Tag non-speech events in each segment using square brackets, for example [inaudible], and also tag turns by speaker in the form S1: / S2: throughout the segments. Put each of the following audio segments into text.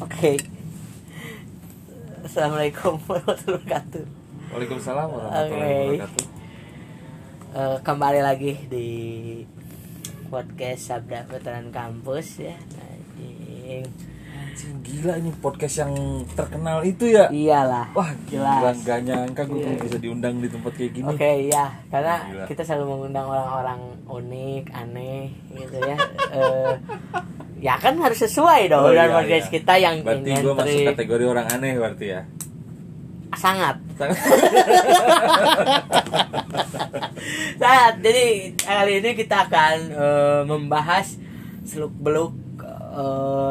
S1: Oke. Assalamualaikum warahmatullahi wabarakatuh.
S2: Waalaikumsalam warahmatullahi wabarakatuh.
S1: Eh, kembali lagi di podcast Sabda Veteran Kampus ya. Anjing.
S2: Anjing gila ini podcast yang terkenal itu ya.
S1: Iyalah.
S2: Wah gila
S1: Jelas.
S2: gak nyangka gue
S1: Iya.
S2: bisa diundang di tempat kayak gini.
S1: Oke ya, karena
S2: Gila.
S1: kita selalu mengundang orang-orang unik, aneh, gitu ya. [laughs] Eh, ya kan harus sesuai dong
S2: Oh,
S1: dengan
S2: iya, iya.
S1: kita yang
S2: Berarti gue masuk kategori orang aneh berarti ya.
S1: sangat.
S2: Sangat. [laughs]
S1: Jadi kali ini kita akan eh, membahas seluk beluk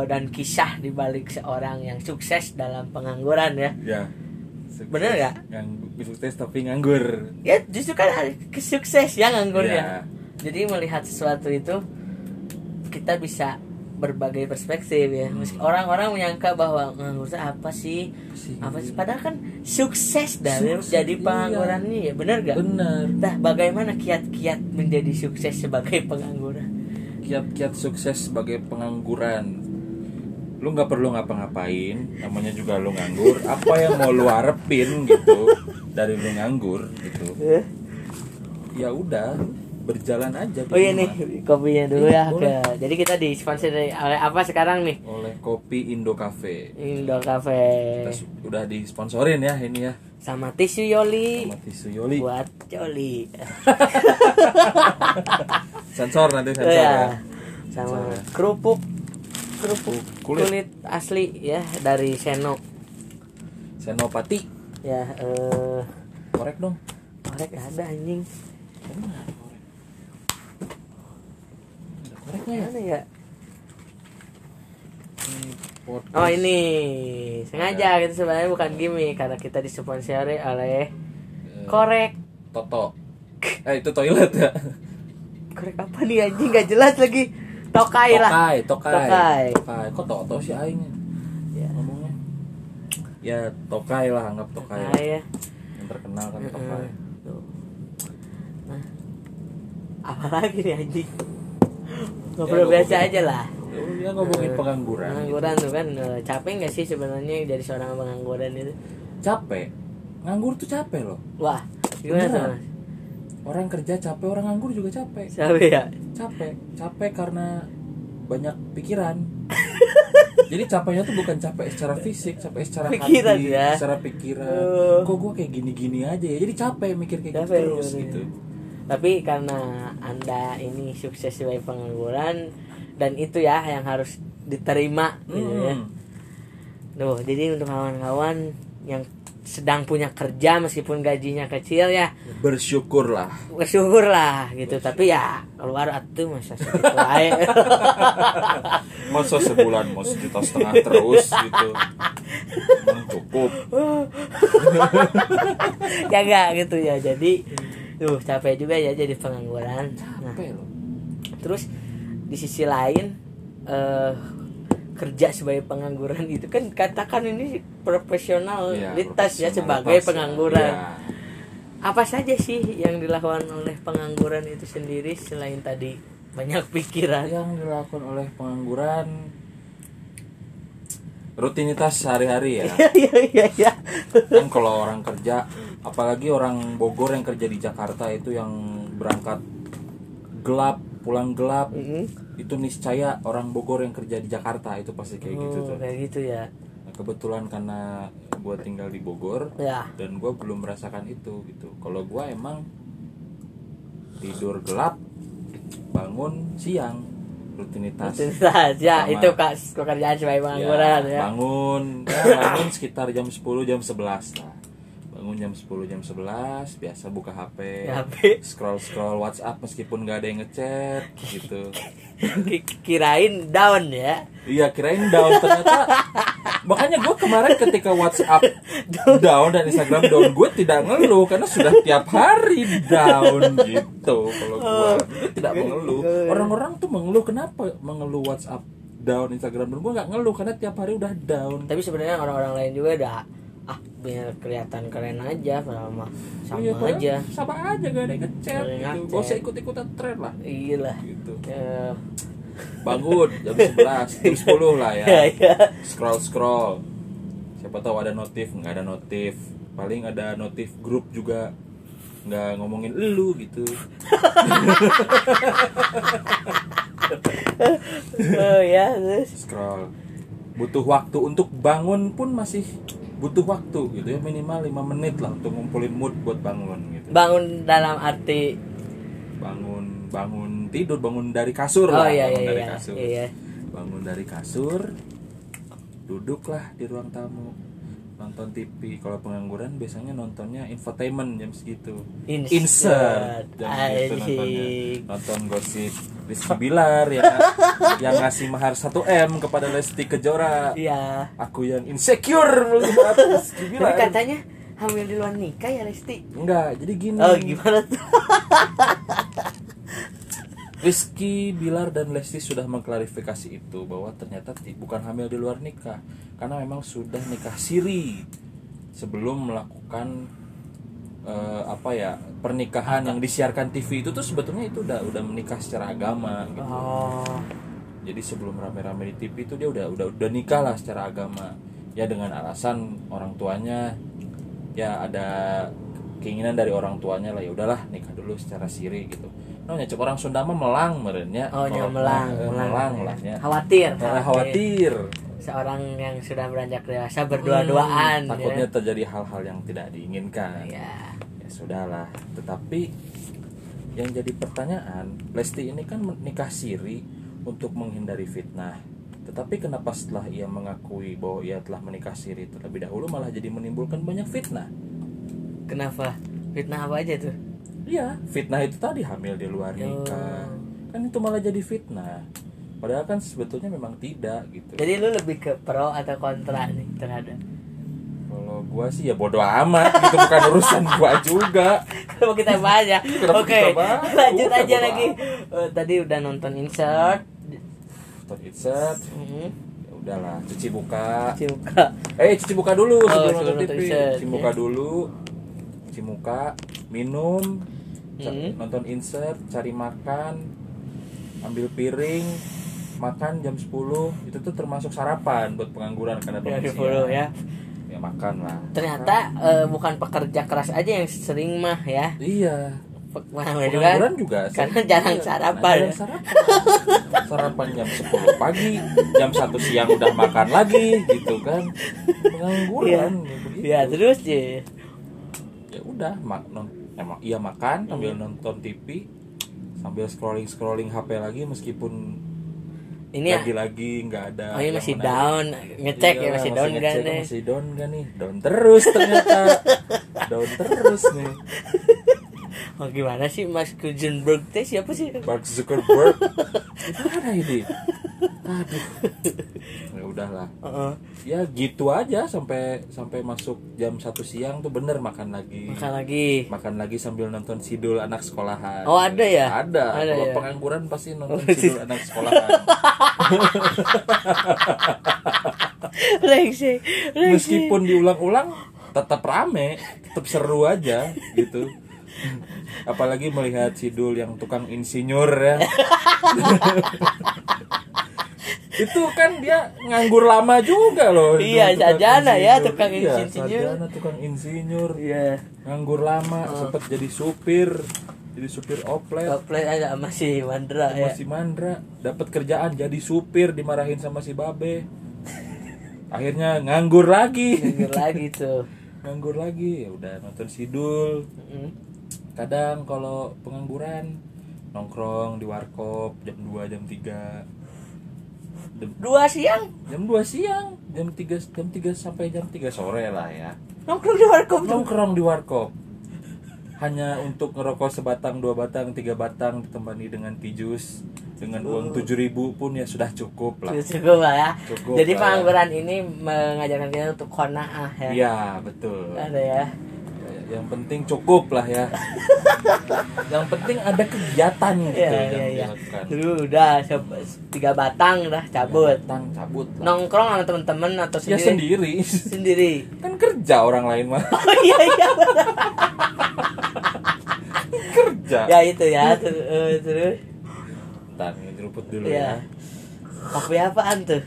S1: dan kisah di balik seorang yang sukses dalam pengangguran ya.
S2: ya. Sukses.
S1: Bener nggak?
S2: Yang sukses tapi nganggur.
S1: Ya justru kan ada kesukses ya nganggurnya.
S2: Iya.
S1: Jadi melihat sesuatu itu kita bisa berbagai perspektif ya. Meski orang-orang menyangka bahwa nganggur itu apa sih? Apa sih? Padahal kan sukses dari
S2: Sukses,
S1: jadi
S2: iya.
S1: pengangguran ini ya. Bener gak?
S2: Bener.
S1: Nah, bagaimana kiat-kiat menjadi sukses sebagai pengangguran?
S2: Kiat-kiat sukses sebagai pengangguran. Lu nggak perlu ngapa-ngapain, namanya juga lu nganggur. Apa yang mau lu harapin gitu dari lu nganggur gitu? ya udah berjalan aja
S1: Oh iya nih kopinya dulu ya.
S2: Iya.
S1: Oke. Jadi kita disponsori oleh apa sekarang nih?
S2: oleh kopi Indo Cafe
S1: Indo Cafe
S2: kita udah disponsorin ya ini ya
S1: sama tisu Yoli
S2: sama tisu Yoli
S1: buat Yoli. [laughs]
S2: sensor nanti
S1: Oh
S2: sensor
S1: ya.
S2: ya
S1: Sama
S2: Sensor ya.
S1: kerupuk kerupuk
S2: Kulit.
S1: kulit. asli ya dari Seno.
S2: Senopati
S1: Ya eh
S2: korek dong
S1: korek ada anjing.
S2: Ya.
S1: Mana ya?
S2: Ini podcast.
S1: Oh ini. Sengaja kita sebenarnya bukan gimmick karena kita disponsori oleh
S2: Eh,
S1: korek.
S2: Toto. Eh itu toilet ya. [laughs]
S1: Korek apa nih anjing? Nggak jelas lagi. Tokai lah.
S2: Tokai tokai.
S1: Tokai.
S2: tokai. Kok Toto sih aing?
S1: Ya,
S2: ngomongnya? Ya tokai lah anggap tokai lah.
S1: tokai ya.
S2: Yang terkenal kan tokai.
S1: Tuh. nah. Apa lagi nih anjing ngobrol
S2: Ya,
S1: biasa aja lah.
S2: Ya ngomongin pengangguran.
S1: pengangguran tuh kan eh, capek nggak sih sebenarnya jadi seorang pengangguran itu?
S2: Capek? Nganggur tuh capek loh.
S1: Wah gimana tuh mas?
S2: Orang kerja capek orang nganggur juga capek.
S1: Capek ya?
S2: Capek. Capek karena banyak pikiran. [laughs] Jadi capeknya tuh bukan capek secara fisik capek secara
S1: Pikiran
S2: hati
S1: ya.
S2: secara pikiran.
S1: Oh.
S2: kok gue kayak gini-gini aja ya? Jadi capek mikir kayak
S1: Capek,
S2: gitu terus
S1: bener.
S2: gitu
S1: tapi karena anda ini sukses sebagai pengangguran dan itu ya yang harus diterima gitu ya.
S2: Hmm.
S1: Duh, jadi untuk kawan-kawan yang sedang punya kerja meskipun gajinya kecil ya
S2: bersyukurlah.
S1: bersyukur lah gitu. Tapi ya keluar atuh masa segitu aja. [laughs]
S2: Masa sebulan mau sejuta setengah terus gitu. Emang cukup. [laughs]
S1: Ya enggak gitu ya jadi tuh capek juga ya jadi pengangguran. Nah
S2: loh.
S1: terus di sisi lain eh kerja sebagai pengangguran itu kan katakan ini profesionalitas ya
S2: profesionalitas
S1: sebagai
S2: ya.
S1: pengangguran.
S2: Iya.
S1: apa saja sih yang dilakukan oleh pengangguran itu sendiri selain tadi banyak pikiran?
S2: Yang dilakukan oleh pengangguran rutinitas sehari-hari ya. [laughs]
S1: Iya iya iya.
S2: Kan kalau orang kerja apalagi orang Bogor yang kerja di Jakarta itu yang berangkat gelap pulang gelap
S1: Mm-mm.
S2: itu niscaya orang Bogor yang kerja di Jakarta itu pasti kayak gitu
S1: Oh,
S2: tuh.
S1: kayak gitu ya.
S2: Nah, kebetulan karena gue tinggal di Bogor
S1: ya.
S2: dan gue belum merasakan itu gitu. Kalau gue emang tidur gelap bangun siang rutinitas.
S1: Rutinitas, ya
S2: Sama-
S1: itu kak pekerjaan sebagai pengangguran ya,
S2: bangun. Ya, bangun sekitar jam 10 jam 11 lah bangun jam 10 jam 11 biasa buka HP
S1: HP.
S2: scroll scroll WhatsApp meskipun nggak ada yang ngechat gitu.
S1: Ki- kirain down ya?
S2: Iya kirain down. Ternyata makanya gue kemarin ketika WhatsApp down dan Instagram down gue tidak ngeluh karena sudah tiap hari down gitu. Kalau gue gue tidak mengeluh. Orang-orang tuh mengeluh. Kenapa mengeluh WhatsApp down Instagram down? Gue nggak ngeluh karena tiap hari udah down.
S1: Tapi sebenarnya orang-orang lain juga ada ah biar kelihatan keren aja padahal mah sama
S2: Iya,
S1: aja.
S2: sama aja gak ada yang ngechat gitu. Gak usah ikut-ikutan tren lah.
S1: Iya lah.
S2: Gitu.
S1: Eh,
S2: bangun jam 11 [laughs] jam 10 lah ya.
S1: Ya ya
S2: scroll scroll. Siapa tahu ada notif nggak ada notif. Paling ada notif grup juga. Nggak ngomongin lu gitu. [laughs]
S1: Oh ya terus?
S2: Scroll. Butuh waktu untuk bangun pun masih butuh waktu gitu ya minimal 5 menit lah untuk ngumpulin mood buat bangun gitu.
S1: Bangun dalam arti
S2: bangun bangun tidur bangun dari kasur
S1: oh
S2: lah
S1: iya
S2: bangun
S1: iya
S2: dari
S1: iya
S2: kasur.
S1: iya.
S2: Bangun dari kasur duduklah di ruang tamu nonton TV kalau pengangguran biasanya nontonnya infotainment jam segitu.
S1: Insert.
S2: insert. Jam segitu nontonnya. Nonton gosip Rizky Bilar ya. Yang ngasih mahar 1 m kepada Lesti Kejora.
S1: Iya.
S2: Aku yang insecure melihat Rizky
S1: tapi
S2: Bilar.
S1: katanya hamil di luar nikah ya Resti
S2: enggak jadi gini.
S1: Oh gimana tuh [laughs]
S2: Rizky Bilar dan Lesti sudah mengklarifikasi itu bahwa ternyata bukan hamil di luar nikah karena memang sudah nikah siri sebelum melakukan eh, apa ya pernikahan yang disiarkan TV itu tuh sebetulnya itu udah udah menikah secara agama gitu.
S1: oh
S2: Jadi sebelum rame-rame di TV itu dia udah udah udah nikah lah secara agama ya dengan alasan orang tuanya ya ada keinginan dari orang tuanya lah ya udahlah nikah dulu secara siri gitu. Nah, cek orang Sunda mah melang merenya.
S1: oh nya melang
S2: Eh, melang lah ya.
S1: khawatir
S2: Karena khawatir
S1: seorang yang sudah beranjak dewasa berdua-duaan
S2: Hmm, takutnya
S1: ya.
S2: terjadi hal-hal yang tidak diinginkan.
S1: ya
S2: Ya sudahlah, tetapi yang jadi pertanyaan, Lesti ini kan menikah siri untuk menghindari fitnah. Tetapi kenapa setelah ia mengakui bahwa ia telah menikah siri terlebih dahulu malah jadi menimbulkan banyak fitnah?
S1: kenapa fitnah apa aja tuh
S2: Iya, fitnah itu tadi hamil di luar nikah. Kan itu malah jadi fitnah. Padahal kan sebetulnya memang tidak gitu.
S1: jadi lu lebih ke pro atau kontra nih terhadap
S2: Kalau gua sih ya bodoh amat gitu bukan urusan gua juga.
S1: Kenapa kita bahas ya?
S2: Kenapa
S1: Oke,
S2: kita bahas? [laughs]
S1: lanjut
S2: Udah,
S1: aja lagi. Eh, tadi udah nonton insert.
S2: Nonton insert,
S1: Mhm.
S2: ya udahlah, cuci muka.
S1: Cuci muka.
S2: Eh, cuci muka dulu
S1: Oh,
S2: sebelum nonton TV.
S1: insert,
S2: Cuci muka
S1: ya.
S2: dulu. Cuci muka, minum,
S1: Mhm.
S2: nonton insert, cari makan, ambil piring, makan jam 10. Itu tuh termasuk sarapan buat pengangguran karena
S1: Ya,
S2: bangun siang.
S1: ya.
S2: Ya makan lah.
S1: Ternyata eh, bukan pekerja keras aja yang sering mah ya.
S2: Iya.
S1: Pe- Pengangguran juga.
S2: Juga
S1: Karena jarang
S2: iya,
S1: sarapan ya.
S2: jarang sarapan. sarapan jam 10 pagi jam 1 siang udah makan lagi gitu kan pengangguran
S1: Iya.
S2: ya.
S1: Ya, terus ya.
S2: ya udah mak non emang iya makan sambil nonton TV sambil scrolling scrolling HP lagi meskipun
S1: Ini ya.
S2: lagi-lagi nggak ada
S1: Oh,
S2: yang
S1: masih
S2: menarik.
S1: down. Ngecek
S2: Iya,
S1: ya masih down
S2: ngecek,
S1: kan nih.
S2: masih down kan nih down terus ternyata [laughs] down terus nih
S1: Oh, gimana sih Mas Kuzenberg teh siapa sih?
S2: Mark Zuckerberg [laughs] gimana ini aduh ya udahlah
S1: Heeh.
S2: ya gitu aja sampai sampai masuk jam satu siang tuh bener makan lagi
S1: Makan lagi.
S2: makan lagi sambil nonton sidul anak sekolahan
S1: Oh, ada ya?
S2: ada,
S1: Ada
S2: kalau
S1: ya?
S2: pengangguran pasti [laughs] nonton
S1: Oh,
S2: sidul anak sekolahan [laughs]
S1: Rengsek. Rengsek.
S2: meskipun diulang-ulang tetap rame tetap seru aja gitu apalagi melihat sidul yang tukang insinyur ya [laughs] itu kan dia nganggur lama juga loh [laughs]
S1: Iya, sarjana ya,
S2: insinyur.
S1: tukang
S2: Iya,
S1: insinyur.
S2: sarjana tukang insinyur
S1: Iya.
S2: nganggur lama
S1: Oh.
S2: sempat jadi supir jadi supir oplet
S1: Koplet aja masih Mandra ya.
S2: masih mandra dapat kerjaan jadi supir dimarahin sama si babe akhirnya nganggur lagi
S1: Dengar [laughs] lagi tuh.
S2: nganggur lagi ya udah nonton sidul
S1: Mm.
S2: kadang kalau pengangguran nongkrong di warkop jam 2 jam 3 jam,
S1: Dua siang?
S2: Jam 2 siang. Jam 3 jam 3 sampai jam 3 sore lah ya.
S1: Nongkrong di warkop
S2: nongkrong di warkop. Hanya untuk ngerokok sebatang dua batang tiga batang ditemani dengan pijus dengan uang tujuh ribu pun ya sudah cukup lah.
S1: Cukup lah ya.
S2: Cukup
S1: Jadi
S2: ya.
S1: pengangguran ini mengajarkan kita untuk kona'ah ya.
S2: iya betul.
S1: Ada ya.
S2: Yang penting cukup lah ya yang penting ada kegiatan gitu
S1: Iya
S2: yang dilakukan
S1: Dulu udah tiga batang dah cabut.
S2: Datang, cabut lah.
S1: Nongkrong sama temen-temen atau
S2: ya
S1: sendiri?
S2: sendiri
S1: Sendiri.
S2: kan kerja orang lain mah [laughs]
S1: Oh iya iya.
S2: kerja
S1: ya itu ya eh, terus
S2: Bentar, ngeruput dulu
S1: ya
S2: ya.
S1: kopi apaan tuh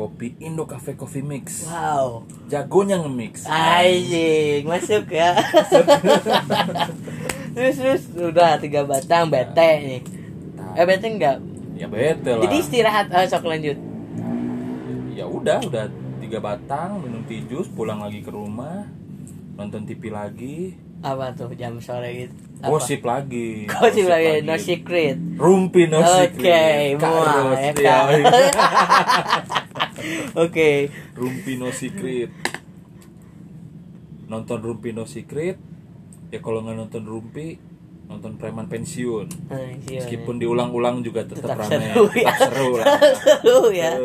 S2: Kopi Indo Cafe Coffee Mix.
S1: wow
S2: Jagonya nge-mix.
S1: Anjing, masuk ya. [laughs] terus terus udah tiga batang bete nih. Eh bete enggak?
S2: Ya bete lah.
S1: Jadi istirahat oh, sok lanjut.
S2: ya udah, udah tiga batang, minum tea jus, pulang lagi ke rumah, nonton TV lagi,
S1: Apa tuh jam sore gitu? Apa?
S2: gosip lagi.
S1: Gosip lagi, no secret.
S2: Rumpi no
S1: Oke,
S2: secret.
S1: mual,
S2: Karos,
S1: ya
S2: ya.
S1: kan? [laughs] Oke.
S2: Rumpi no secret. Nonton Rumpi no secret. Ya kalau nggak nonton Rumpi, nonton preman pensiun. Meskipun diulang-ulang juga tetap,
S1: Tetap
S2: ramai,
S1: seru, ya.
S2: tetap seru lah. [laughs]
S1: Seru ya. [laughs]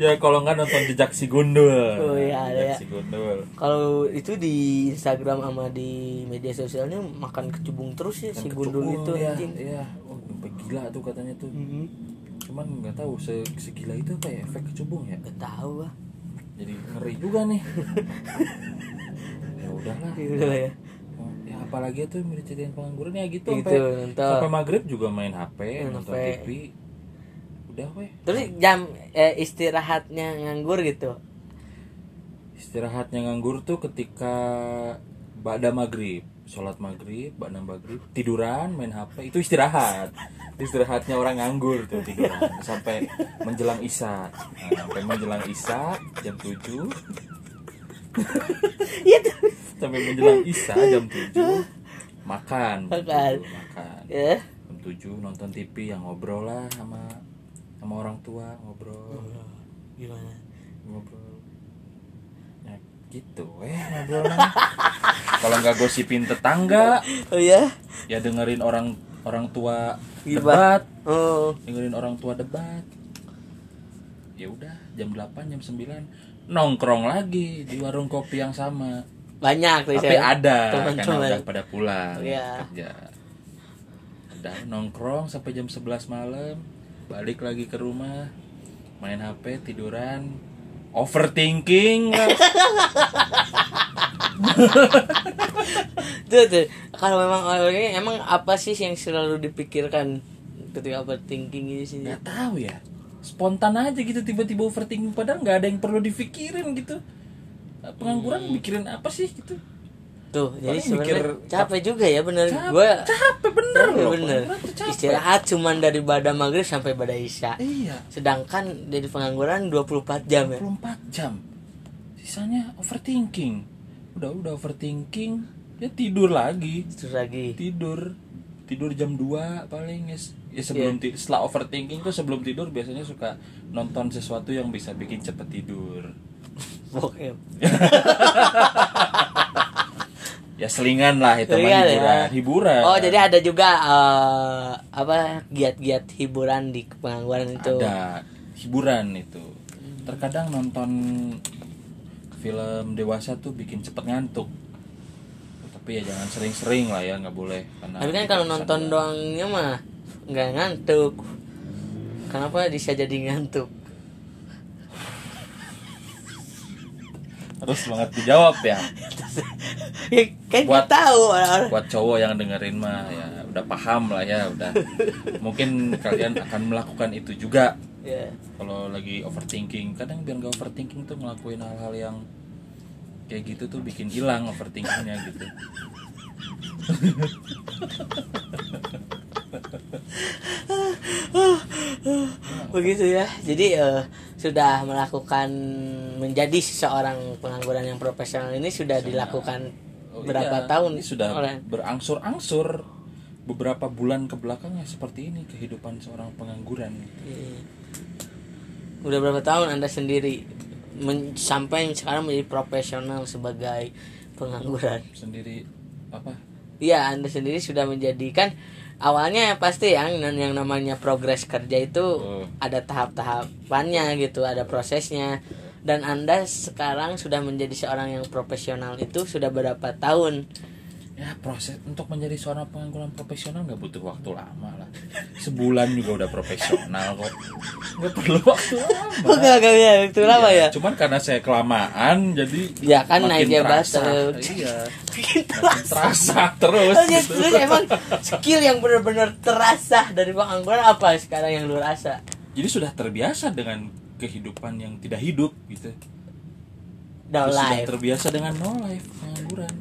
S2: Ya kalau nggak nonton jejak si gundul.
S1: Oh, iya,
S2: jejak
S1: ya.
S2: si gundul.
S1: Kalau itu di Instagram sama di media sosialnya makan kecubung terus ya si
S2: Kan
S1: gundul itu
S2: ya,
S1: anjing.
S2: Iya, oh, gila tuh katanya tuh.
S1: Mhm.
S2: Cuman nggak tahu se segila itu apa ya efek kecubung ya.
S1: Gak tahu ah.
S2: Jadi ngeri juga nih. [laughs] ya udahlah.
S1: Gitu lah ya.
S2: Oh, ya apalagi tuh yang diceritain pengangguran ya gitu,
S1: Gitu,
S2: sampai
S1: nonton.
S2: sampai maghrib juga main HP
S1: Main
S2: nonton
S1: HP.
S2: TV udah weh
S1: Terus jam eh, istirahatnya nganggur gitu.
S2: istirahatnya nganggur tuh ketika ba'da maghrib sholat maghrib ba'da maghrib tiduran main HP itu istirahat. Itu istirahatnya orang nganggur tuh tiduran sampai menjelang isya. Nah, sampai menjelang isya jam 7
S1: Iya
S2: sampai menjelang isya jam 7 makan.
S1: Makan.
S2: makan.
S1: Ya.
S2: jam 7 nonton TV yang ngobrol lah sama sama orang tua ngobrol.
S1: Gimana?
S2: ngobrol gitu eh [laughs] kalau nggak gosipin tetangga
S1: Oh ya?
S2: ya dengerin orang orang tua
S1: Gibah.
S2: debat
S1: Oh.
S2: dengerin orang tua debat ya udah jam 8 jam 9 nongkrong lagi di warung kopi yang sama
S1: Banyak
S2: tapi
S1: saya.
S2: ada karena
S1: Teman-teman.
S2: udah pada pulang
S1: Iya.
S2: kerja udah nongkrong sampai jam 11 malam balik lagi ke rumah main HP tiduran overthinking lah.
S1: Tuh tuh. Kalau memang orangnya emang apa sih yang selalu dipikirkan ketika overthinking ini sih?
S2: nggak tahu ya spontan aja gitu tiba-tiba overthinking padahal nggak ada yang perlu dipikirin gitu pengangguran mikirin apa sih gitu
S1: Tuh, jadi
S2: Paling
S1: sebenarnya capek juga ya bener.
S2: capek,
S1: Gua
S2: capek bener
S1: capek
S2: loh
S1: bener.
S2: capek.
S1: Istirahat cuman dari pada maghrib sampai pada isya.
S2: iya
S1: Sedangkan dari pengangguran 24 jam ya.
S2: 24 jam sisanya overthinking udah udah overthinking ya tidur lagi
S1: Terus lagi.
S2: tidur tidur jam 2 paling ya, ya sebelum
S1: Iya.
S2: ti- setelah overthinking tuh sebelum tidur biasanya suka nonton sesuatu yang bisa bikin cepet tidur
S1: Bokep. [laughs]
S2: ya selingan lah itu mah
S1: Selingan ya.
S2: hiburan hiburan
S1: Oh, jadi ada juga eh, apa giat-giat hiburan di pengangguran itu.
S2: ada hiburan itu terkadang nonton film dewasa tuh bikin cepet ngantuk tapi ya jangan sering-sering lah ya nggak boleh karena
S1: Tapi kan kalau nonton doangnya mah nggak ngantuk. Kenapa bisa jadi ngantuk?
S2: Terus banget dijawab ya. [laughs]
S1: Ya, kan
S2: Buat-
S1: tahu
S2: buat cowok yang dengerin mah ya udah paham lah ya udah. Mungkin kalian akan melakukan itu juga.
S1: Ya.
S2: kalau lagi overthinking kadang biar nggak overthinking tuh ngelakuin hal-hal yang kayak gitu tuh bikin hilang overthinkingnya gitu. [laughs]
S1: Begitu ya. Jadi eh, sudah melakukan menjadi seseorang pengangguran yang profesional ini sudah dilakukan
S2: Oh
S1: berapa
S2: iya,
S1: tahun?
S2: Ini sudah
S1: oleh
S2: berangsur-angsur beberapa bulan ke belakangnya seperti ini kehidupan seorang pengangguran.
S1: Iya. Udah berapa tahun Anda sendiri men- sampai sekarang menjadi profesional sebagai pengangguran?
S2: sendiri apa?
S1: Iya, Anda sendiri sudah menjadikan awalnya pasti yang yang namanya progres kerja itu
S2: Oh.
S1: ada tahap-tahapannya gitu, ada prosesnya. Dan Anda sekarang sudah menjadi seorang yang profesional itu sudah berapa tahun?
S2: Ya proses untuk menjadi seorang pengangguran profesional nggak butuh waktu lama lah sebulan juga udah profesional kok nggak perlu waktu lama
S1: Oh, gak, gak, ya, itu lama
S2: Iya,
S1: ya?
S2: cuman karena saya kelamaan jadi
S1: Ya kan naiknya
S2: terasa. iya
S1: Gitu.
S2: makin terasa terus
S1: Oh,
S2: gitu.
S1: terus emang skill yang benar-benar terasa dari pengangguran apa sekarang yang lu rasa?
S2: jadi sudah terbiasa dengan kehidupan yang tidak hidup gitu
S1: No
S2: Terus sudah terbiasa dengan no life pengangguran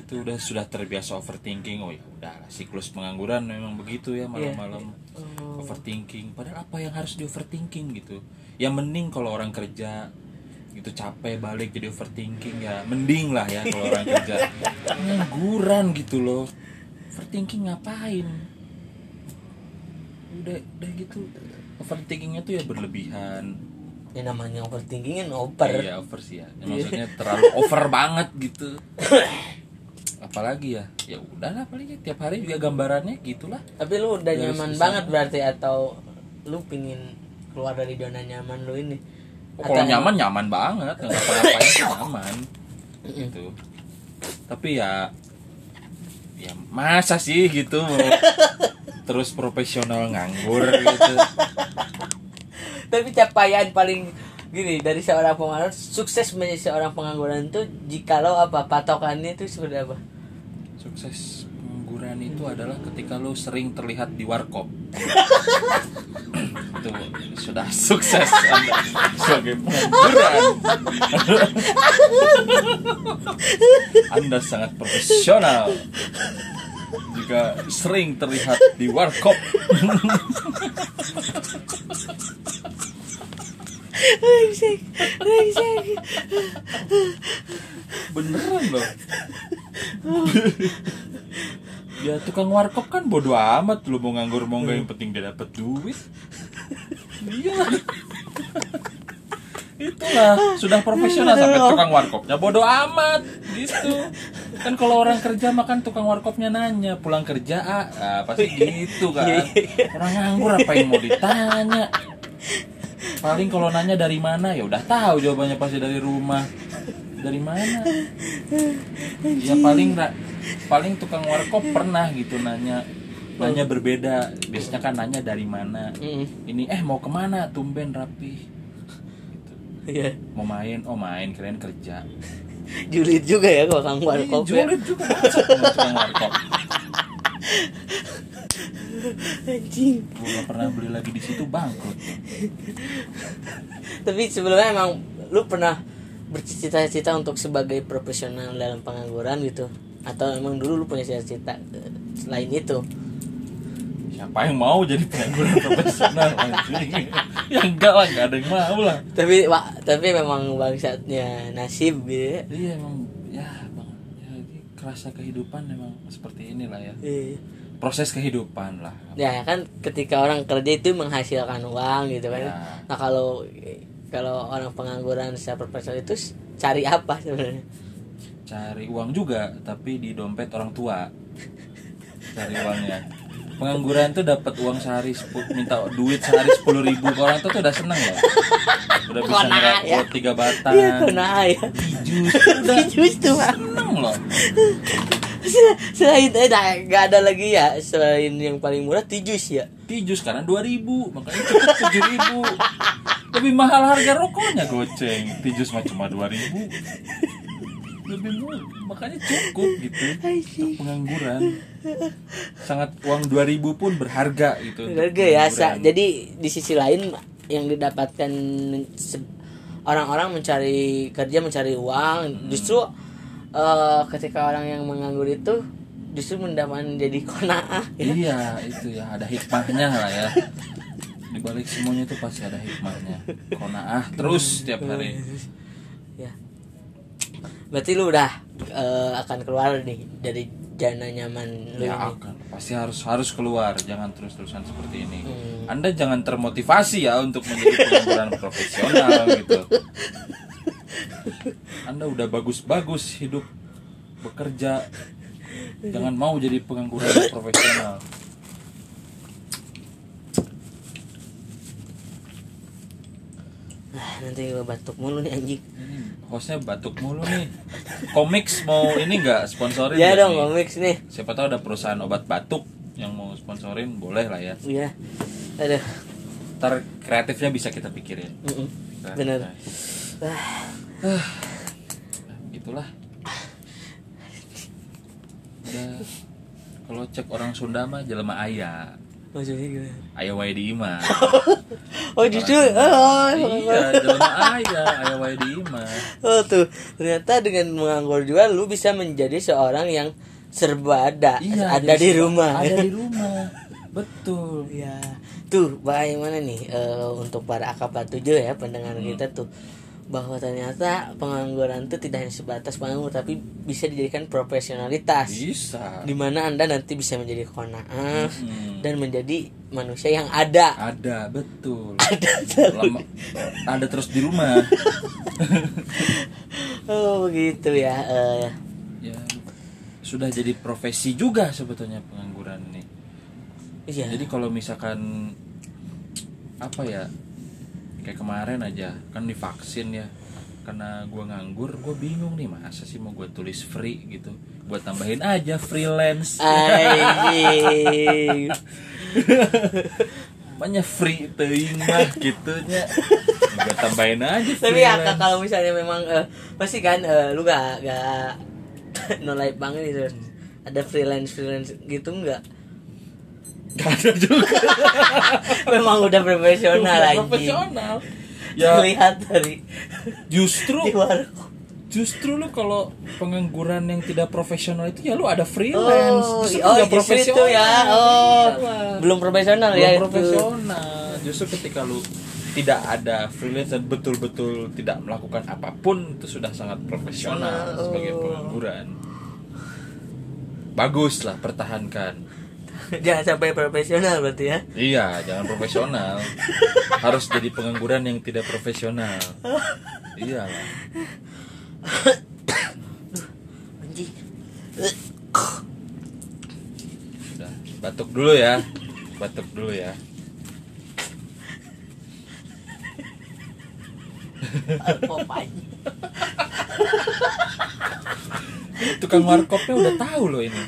S2: itu udah sudah terbiasa overthinking. Oh ya udah siklus pengangguran memang begitu ya malam-malam.
S1: Oh.
S2: overthinking. Padahal apa yang harus di overthinking gitu? Ya mending kalau orang kerja gitu capek balik jadi overthinking ya mending lah ya kalau orang kerja. [laughs] Pengangguran gitu loh. Overthinking ngapain? Udah udah gitu. Overthinkingnya tuh ya berlebihan.
S1: Ya namanya overthinking kan over.
S2: Iya over sih ya. Ya, Maksudnya [laughs] terlalu over banget gitu. [laughs] Apalagi ya, ya udahlah paling ya, tiap hari juga gambarannya gitulah.
S1: Tapi lu udah nyaman banget berarti atau lu pingin keluar dari zona nyaman lu ini?
S2: Oh, kalau nyaman nyaman banget, nggak sih nyaman. Gitu. Tapi ya, ya masa sih gitu mau [laughs] terus profesional nganggur gitu.
S1: Tapi capaian paling gini dari seorang pengangguran sukses menjadi seorang pengangguran itu jikalau apa patokannya itu seperti apa?
S2: Sukses pengangguran itu adalah ketika lo sering terlihat di warkop. [laughs] itu sudah sukses Anda sebagai pengangguran. [laughs] Anda sangat profesional jika sering terlihat di warkop. Beneran loh. [laughs] ya tukang warkop kan bodo amat lu mau nganggur mau enggak yang penting dia dapat duit. Iya. Itulah sudah profesional sampai tukang warkopnya bodo amat gitu. Kan kalau orang kerja makan tukang warkopnya nanya pulang kerja ah, ah pasti gitu kan. Orang nganggur apa yang mau ditanya? Paling kalau nanya dari mana ya udah tahu jawabannya pasti dari rumah. Dari mana? [laughs] Ya paling paling tukang warkop pernah gitu nanya nanya berbeda. Biasanya kan nanya dari mana. Ini eh mau ke mana? Tumben rapi.
S1: Iya.
S2: Mau main? Oh main keren kerja.
S1: Julid juga ya kalau kang warkop ya.
S2: Julid juga bangsat sama tukang warkop.
S1: Anjing.
S2: Gue gak pernah beli lagi di situ bangkrut.
S1: Tapi sebelumnya emang lu pernah bercita-cita untuk sebagai profesional dalam pengangguran gitu atau emang dulu lu punya cita-cita eh, selain itu
S2: Siapa yang mau jadi pengangguran profesional anjing? Ya enggak lah, enggak ada yang mau lah.
S1: tapi wa, tapi memang bangsatnya nasib gitu ya.
S2: Iya emang ya bang, ya, kerasa kehidupan memang seperti inilah ya.
S1: Iya.
S2: Proses kehidupan lah.
S1: ya kan ketika orang kerja itu menghasilkan uang gitu kan
S2: Ya.
S1: nah kalau kalau orang pengangguran secara profesional itu cari apa sebenarnya
S2: Cari uang juga, tapi di dompet orang tua. Cari uangnya. Pengangguran tuh dapat uang sehari minta duit sehari sepuluh ribu orang tuh tuh udah seneng loh. Udah bisa
S1: Kona,
S2: ngerokok
S1: ya.
S2: tiga batang.
S1: iya kena ya
S2: Jus udah
S1: justru Pak.
S2: seneng loh.
S1: selain eh nah, nggak ada lagi ya selain yang paling murah tijus ya
S2: Tijus karena 2000 makanya cukup 7000 lebih mahal harga rokoknya. Goceng. Tijus mah cuma 2000 lebih murah. Makanya cukup gitu. Untuk pengangguran. Sangat uang 2000 pun berharga gitu untuk
S1: harga ya Sa. jadi di sisi lain yang didapatkan orang-orang mencari kerja mencari uang justru eh, ketika orang yang menganggur itu justru mendapatkan jadi [laughs] konaah ya.
S2: iya itu ya. Ada hikmahnya lah ya di balik semuanya itu pasti ada hikmahnya konaah terus tiap hari.
S1: Ya. Berarti lu udah eh, akan keluar nih dari zona nyaman lu
S2: ya
S1: ini?
S2: akan. Pasti harus harus keluar. Jangan terus terusan seperti ini.
S1: Hmm.
S2: anda jangan termotivasi ya untuk menjadi pengangguran [laughs] profesional gitu. Anda udah bagus-bagus hidup bekerja. Jangan mau jadi pengangguran profesional
S1: ah, nanti gua batuk mulu nih anjing
S2: ini hostnya batuk mulu nih komiks mau ini nggak sponsorin
S1: ya
S2: nggak
S1: dong
S2: nih?
S1: komiks nih
S2: siapa tahu ada perusahaan obat batuk yang mau sponsorin boleh lah ya
S1: Iya. Aduh.
S2: ntar kreatifnya bisa kita pikirin. Nah,
S1: Bener.
S2: nah,
S1: Ah,
S2: gitulah udah kalau cek orang Sunda mah jelema aya
S1: maksudnya gimana?
S2: aya wae di imah [laughs]
S1: Oh justru oh,
S2: iya jelema aya aya wae di
S1: oh tuh. Ternyata dengan menganggur juga lu bisa menjadi seorang yang serba ada ada
S2: jadi
S1: di rumah.
S2: ada di [laughs] rumah. Betul.
S1: Ya tuh bagaimana nih eh, untuk para akapar tujuh ya pendengar
S2: Hmm.
S1: kita tuh bahwa ternyata pengangguran itu tidak hanya sebatas penganggur tapi bisa dijadikan profesionalitas.
S2: Bisa.
S1: Di mana anda nanti bisa menjadi konaah
S2: Hmm.
S1: dan menjadi manusia yang ada.
S2: Ada betul. [laughs]
S1: Ada
S2: Lama, ada terus di rumah. [laughs]
S1: Oh begitu ya eh,
S2: ya sudah jadi profesi juga sebetulnya pengangguran ini
S1: iya.
S2: Jadi kalau misalkan apa ya kayak kemarin aja kan divaksin ya. Karena gue nganggur gue bingung nih masa sih mau gue tulis free gitu. Gue tambahin aja freelance. Banyak [laughs] free teuing mah gitunya gue tambahin aja
S1: tapi ya kalau misalnya memang eh, pasti kan eh, lu gak gak no life banget gitu. Ada freelance freelance gitu nggak
S2: Gak ada juga. [laughs]
S1: Memang udah profesional
S2: Udah
S1: lagi
S2: profesional. Ya.
S1: Lihat dari
S2: justru [laughs]
S1: di warung.
S2: justru lu kalau pengangguran yang tidak profesional itu ya lu ada freelance.
S1: Oh,
S2: Justru
S1: oh justru itu ya. Oh
S2: Iyalah.
S1: belum profesional
S2: belum
S1: ya itu.
S2: profesional. Justru ketika lu tidak ada freelance dan betul-betul tidak melakukan apa pun itu sudah sangat profesional
S1: Oh.
S2: sebagai pengangguran. Bagus lah pertahankan [laughs]
S1: jangan sampai profesional berarti ya.
S2: Iya jangan profesional. [laughs] Harus jadi pengangguran yang tidak profesional. Iyalah
S1: anjing.
S2: Udah, batuk dulu ya. Batuk dulu ya. Tukang warkopnya udah tahu loh ini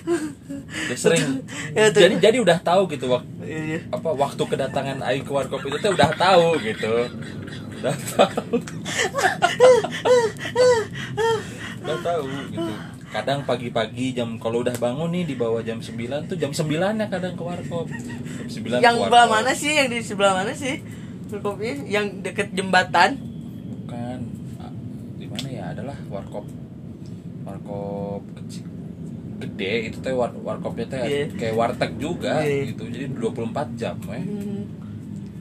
S2: udah sering. [laughs]
S1: Ya, tuh.
S2: jadi jadi udah tahu gitu waktu
S1: Iya,
S2: apa waktu kedatangan Aing ke warkop itu tuh udah tahu gitu. Udah tahu. [laughs] Udah tahu gitu. Kadang pagi-pagi jam kalau udah bangun nih di bawah jam 9 tuh jam 9 ya kadang ke warkop. Jam 9
S1: yang sebelah mana sih? Yang di sebelah mana sih? Warkopnya? yang deket jembatan?
S2: Bukan. Ah, di mana ya? Adalah warkop. Warkop kecil gede itu teh war, warkopnya teh
S1: Iya.
S2: kayak warteg juga
S1: Iya.
S2: gitu jadi 24 jam eh.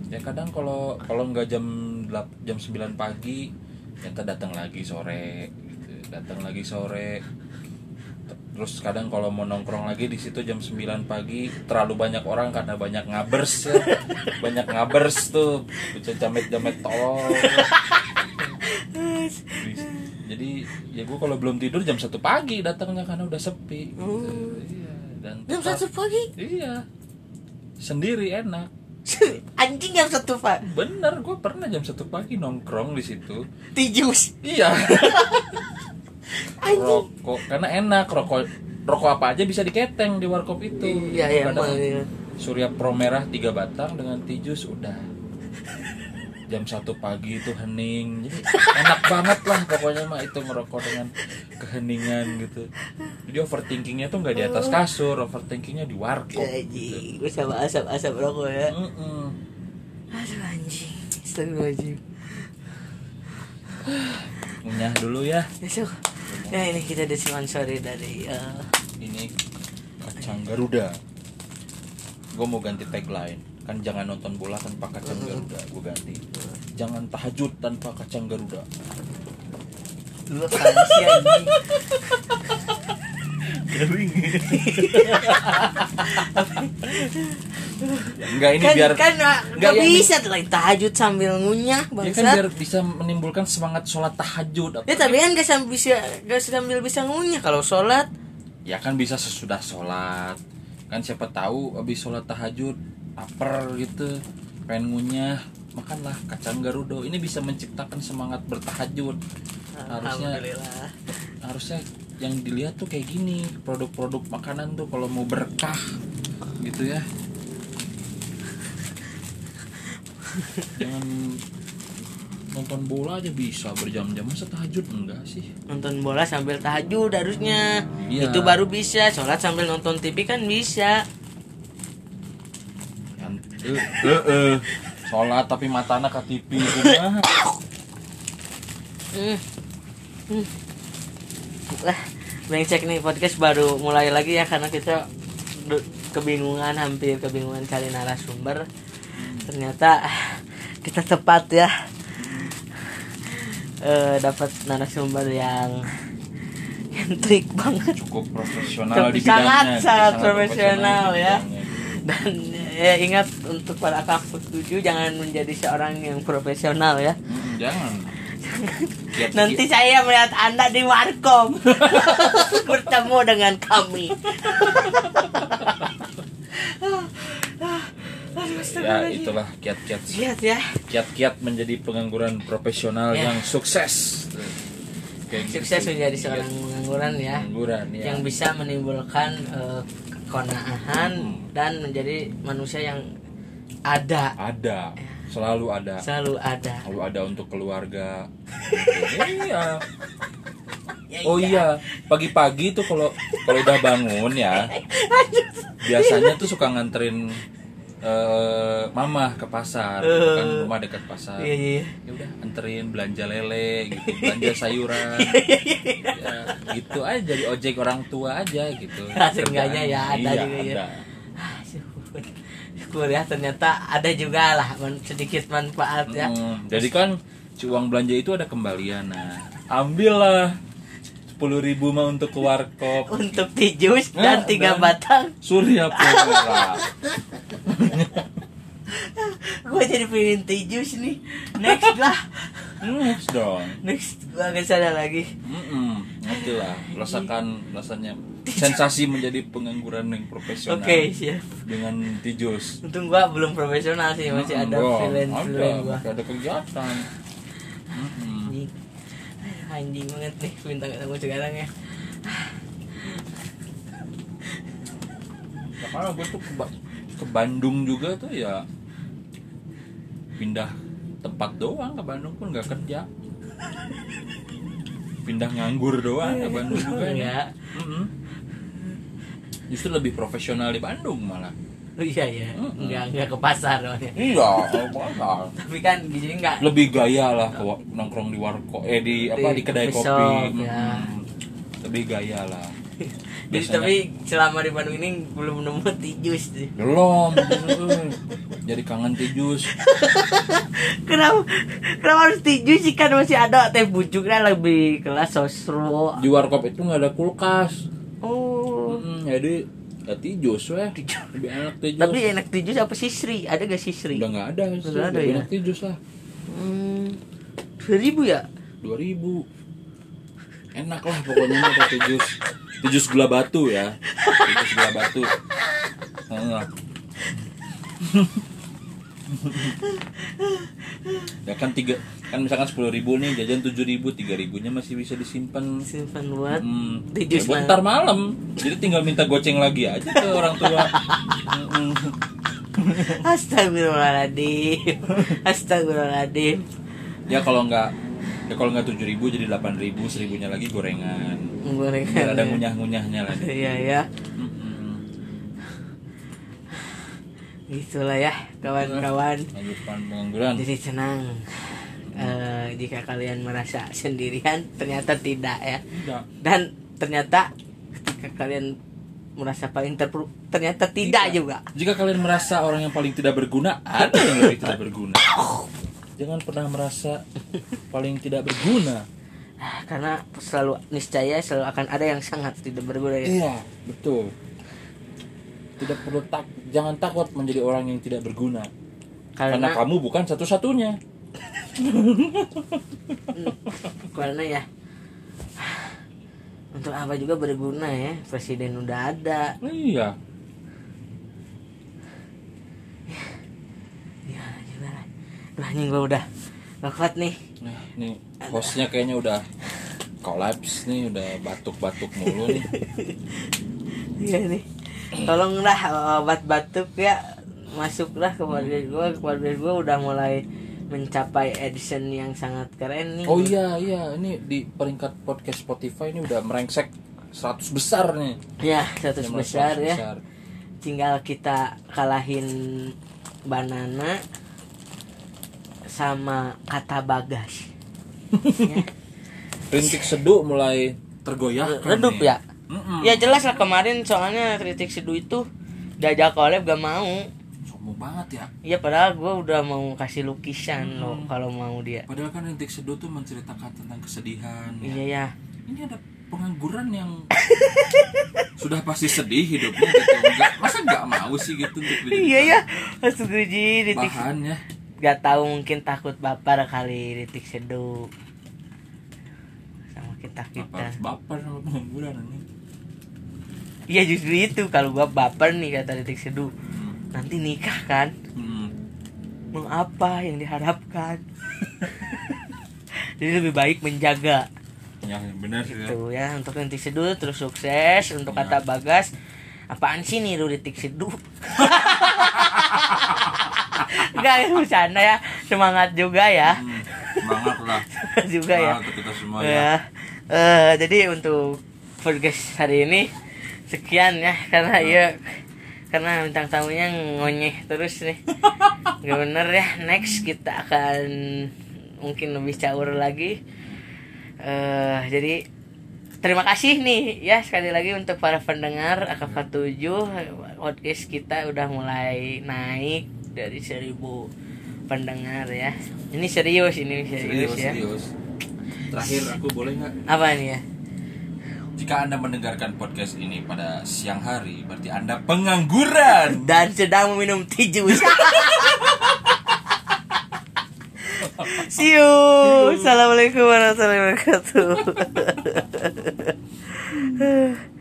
S2: ya kadang kalau kalau nggak jam jam 9 pagi ternyata datang lagi sore gitu. datang lagi sore terus kadang kalau mau nongkrong lagi di situ jam 9 pagi terlalu banyak orang karena banyak ngabers ya [laughs] banyak ngabers tuh jamet jamet tolol jadi ya gue kalau belum tidur jam satu pagi datangnya karena udah sepi. Gitu.
S1: Oh.
S2: iya dan
S1: jam satu pagi?
S2: Iya. Sendiri enak. [laughs]
S1: Anjing jam satu pak
S2: bener gue pernah jam satu pagi nongkrong di situ.
S1: Tijus
S2: iya. [laughs]
S1: Anjing.
S2: Rokok karena enak rokok rokok apa aja bisa diketeng di warkop itu.
S1: Iya iya
S2: Kadang
S1: iya.
S2: surya pro merah tiga batang dengan tijus udah jam satu pagi itu hening. Jadi enak banget lah pokoknya mah itu ngerokok dengan keheningan gitu. Jadi overthinkingnya tuh nggak di atas kasur overthinkingnya di warkop
S1: anjing gue sama asap asap rokok ya.
S2: Mm-mm.
S1: aduh anjing. Astagfirullahaladzim.
S2: Dulu ya.
S1: Besok. Ya ini kita disponsori dari eh,
S2: ini kacang Garuda. Gue mau ganti tagline. Kan jangan nonton bola tanpa kacang Garuda gue ganti jangan tahajud tanpa kacang Garuda.
S1: Lu apaan sih anjing.
S2: Garing enggak ini
S1: kan
S2: biar
S1: kan nggak
S2: Nggak, yang
S1: bisa lagi tahajud sambil ngunyah
S2: ya
S1: bangsa
S2: kan biar bisa menimbulkan semangat sholat tahajud apa
S1: ya tapi kan gak sambil bisa gak sambil bisa ngunyah. Kalau sholat
S2: ya kan bisa sesudah sholat. Kan siapa tahu habis sholat tahajud lapar gitu pengen ngunyah makanlah kacang garudo. Ini bisa menciptakan semangat bertahajud. Harusnya
S1: alhamdulillah.
S2: harusnya yang dilihat tuh kayak gini produk-produk makanan tuh kalau mau berkah gitu ya. Jangan nonton bola aja bisa berjam-jam masa tahajud enggak sih.
S1: Nonton bola sambil tahajud harusnya.
S2: Iya.
S1: itu baru bisa sholat sambil nonton TV kan bisa.
S2: Yang eh eh, eh. Sholat tapi matana ke TV kumaha
S1: hmm. Hmm. lah brengsek nih podcast baru mulai lagi ya karena kita kebingungan hampir kebingungan cari narasumber ternyata kita tepat ya eh dapat narasumber yang trik banget
S2: cukup profesional
S1: Tapi
S2: di bidangnya
S1: sangat, sangat profesional, ya.
S2: bidangnya.
S1: dan ya, ingat untuk para kampus tujuh jangan menjadi seorang yang profesional ya.
S2: Mm, jangan. [laughs] Kiat-
S1: nanti saya melihat anda di warkom. [laughs] Bertemu dengan kami.
S2: Ya itulah kiat-kiat.
S1: Lihat ya.
S2: Kiat-kiat menjadi pengangguran profesional
S1: Ya.
S2: yang sukses. Kayak
S1: sukses
S2: gitu.
S1: menjadi seorang pengangguran ya.
S2: pengangguran ya.
S1: Yang bisa menimbulkan eh, kekonaahan
S2: Hmm.
S1: dan menjadi manusia yang ada.
S2: Ada. Selalu ada.
S1: Selalu ada.
S2: Selalu ada untuk keluarga. [laughs] Iya.
S1: Ya,
S2: oh iya. pagi-pagi tuh kalau kalau udah bangun ya [laughs] biasanya tuh suka nganterin eh mama ke pasar gitu kan rumah dekat pasar.
S1: Iya iya
S2: ya udah anterin belanja lele gitu. [laughs] Belanja sayuran. Ya gitu aja jadi ojek orang tua aja gitu.
S1: Ya, [laughs] seenggaknya ya, ada
S2: Iya,
S1: juga ya. Ah, syukur. Ya ternyata ada juga lah sedikit manfaat ya.
S2: Hmm, jadi kan uang belanja itu ada kembalian. Nah ambillah sepuluh ribu mah untuk ke warkop.
S1: Untuk tijus
S2: Nah,
S1: dan tiga
S2: dan-
S1: batang.
S2: Surya pura [laughs]
S1: gue jadi pengen tijus nih. Next lah.
S2: Next dong.
S1: Next gue ke sana lagi.
S2: Mm-mm, ngerti lah. Rasakan rasanya. Sensasi menjadi pengangguran yang profesional
S1: oke siap.
S2: dengan tijus.
S1: Untung gue belum profesional sih masih ada freelance
S2: ada,
S1: freelance gue
S2: masih ada kegiatan
S1: anjing banget nih minta ketemu sekarang ya.
S2: Karena gue tuh ke, Ba- ke Bandung juga tuh ya pindah tempat doang ke Bandung pun nggak kerja. Pindah nganggur doang ke Bandung juga. Ya
S1: enggak.
S2: Mm-mm. justru lebih profesional di Bandung malah
S1: iya ya enggak enggak ke pasar soalnya.
S2: iya mahal.
S1: tapi kan di sini enggak
S2: lebih gaya lah ke nongkrong di warko eh di apa
S1: Di
S2: di kedai kopi
S1: shop, ya.
S2: Lebih gaya lah [laughs]
S1: Jadi tapi selama di Bandung ini belum nemu tijus sih.
S2: belum [laughs] [laughs] jadi kangen tijus
S1: Kenapa kenapa harus tijus sih kan masih ada teh bujuknya lebih kelas sosro.
S2: di warkop itu nggak ada kulkas
S1: Oh.
S2: Mm, jadi ya tijus weh lebih enak tijus
S1: Tapi enak tijus apa sisri? Ada gak sisri?
S2: udah nggak ada sih
S1: Nggak ada ya?
S2: enak tijus lah
S1: Hmm. 2000 ya?
S2: 2000 enak lah pokoknya mah pakai tijus tijus gula batu ya tijus gula batu Heeh. [laughs] [laughs] ya kan tiga kan misalkan sepuluh ribu nih jajan tujuh ribu tiga ribunya masih bisa disimpan.
S1: Simpan buat
S2: Hmm,
S1: Tijus
S2: ya buat ntar malam. Jadi tinggal minta goceng lagi aja ke orang tua. [laughs]
S1: Astagfirullahaladzim. Astagfirullahaladzim.
S2: Ya kalau nggak ya kalau nggak tujuh ribu jadi delapan ribu seribunya lagi gorengan.
S1: Gorengan
S2: biar ada ngunyah-ngunyahnya lah
S1: Iya ya
S2: Mm-mm.
S1: Itulah ya kawan-kawan.
S2: Pengangguran.
S1: Jadi tenang Eh, Jika kalian merasa sendirian Ternyata tidak ya.
S2: Tidak.
S1: Dan ternyata Ketika kalian merasa paling terpuruk Ternyata tidak, juga.
S2: Jika kalian merasa orang yang paling tidak berguna ada yang lebih tidak berguna. Jangan pernah merasa paling tidak berguna.
S1: Ah, Karena selalu niscaya selalu akan ada yang sangat tidak berguna ya.
S2: Iya betul tidak perlu tak jangan takut menjadi orang yang tidak berguna. Karena,
S1: Karena
S2: kamu bukan satu-satunya.
S1: Karena ya Untuk apa juga berguna ya? Presiden udah ada.
S2: Iya.
S1: Ya gila lah Duh anjing gue udah Gak kuat nih.
S2: Nah nih hostnya kayaknya udah kolaps nih udah batuk-batuk mulu nih.
S1: Iya nih Tolonglah obat batuk ya. Masuklah ke podcast gue podcast gue udah mulai mencapai edition yang sangat keren nih.
S2: Oh iya iya. Ini di peringkat podcast Spotify ini udah merengsek 100 besar nih.
S1: ya satu
S2: Yang
S1: besar
S2: 100
S1: ya tinggal kita kalahin banana sama kata bagas. [laughs] Ya.
S2: Rintik seduh mulai tergoyahkan.
S1: redup ya
S2: Mm-mm.
S1: ya jelas lah kemarin soalnya kritik seduh itu diajak collab gak mau
S2: Sombong banget ya.
S1: Iya padahal gue udah mau kasih lukisan
S2: Hmm.
S1: loh kalau mau dia.
S2: Padahal kan Rintik Seduh tuh menceritakan tentang kesedihan. ya.
S1: Iya ya.
S2: Ini ada pengangguran yang [laughs] sudah pasti sedih hidupnya gitu. Enggak, masa nggak mau sih gitu untuk [laughs]
S1: Iya ya. Masuk uji titik.
S2: bahan ya.
S1: Gak tahu mungkin takut baper kali titik seduh sama kita kita.
S2: baper sama pengangguran ini?
S1: Iya justru itu kalau gua baper nih kata titik seduh nanti nikah kan
S2: Hmm.
S1: mau apa yang diharapkan. Jadi lebih baik menjaga
S2: Ya benar sih ya.
S1: tuh ya untuk titik seduh terus sukses untuk kata bagas apaan sih nih lu titik seduh [laughs] Enggak ya bercanda ya semangat juga ya
S2: Hmm, semangat lah.
S1: juga ya
S2: Semangat kita semua ya.
S1: ya Eh, jadi untuk podcast hari ini sekian ya karena ya karena bintang tamunya ngonyeh terus nih. [laughs] Nggak bener ya next kita akan mungkin lebih caur lagi. Eh jadi terima kasih nih ya sekali lagi untuk para pendengar AK47 podcast kita udah mulai naik dari 1000 pendengar ya. Ini serius ini serius,
S2: Serius,
S1: ya.
S2: serius. Terakhir aku boleh nggak?
S1: apa nih ya
S2: Jika Anda mendengarkan podcast ini pada siang hari, berarti Anda pengangguran. [laughs]
S1: dan sedang meminum juice. See you. Assalamualaikum warahmatullahi wabarakatuh. [laughs]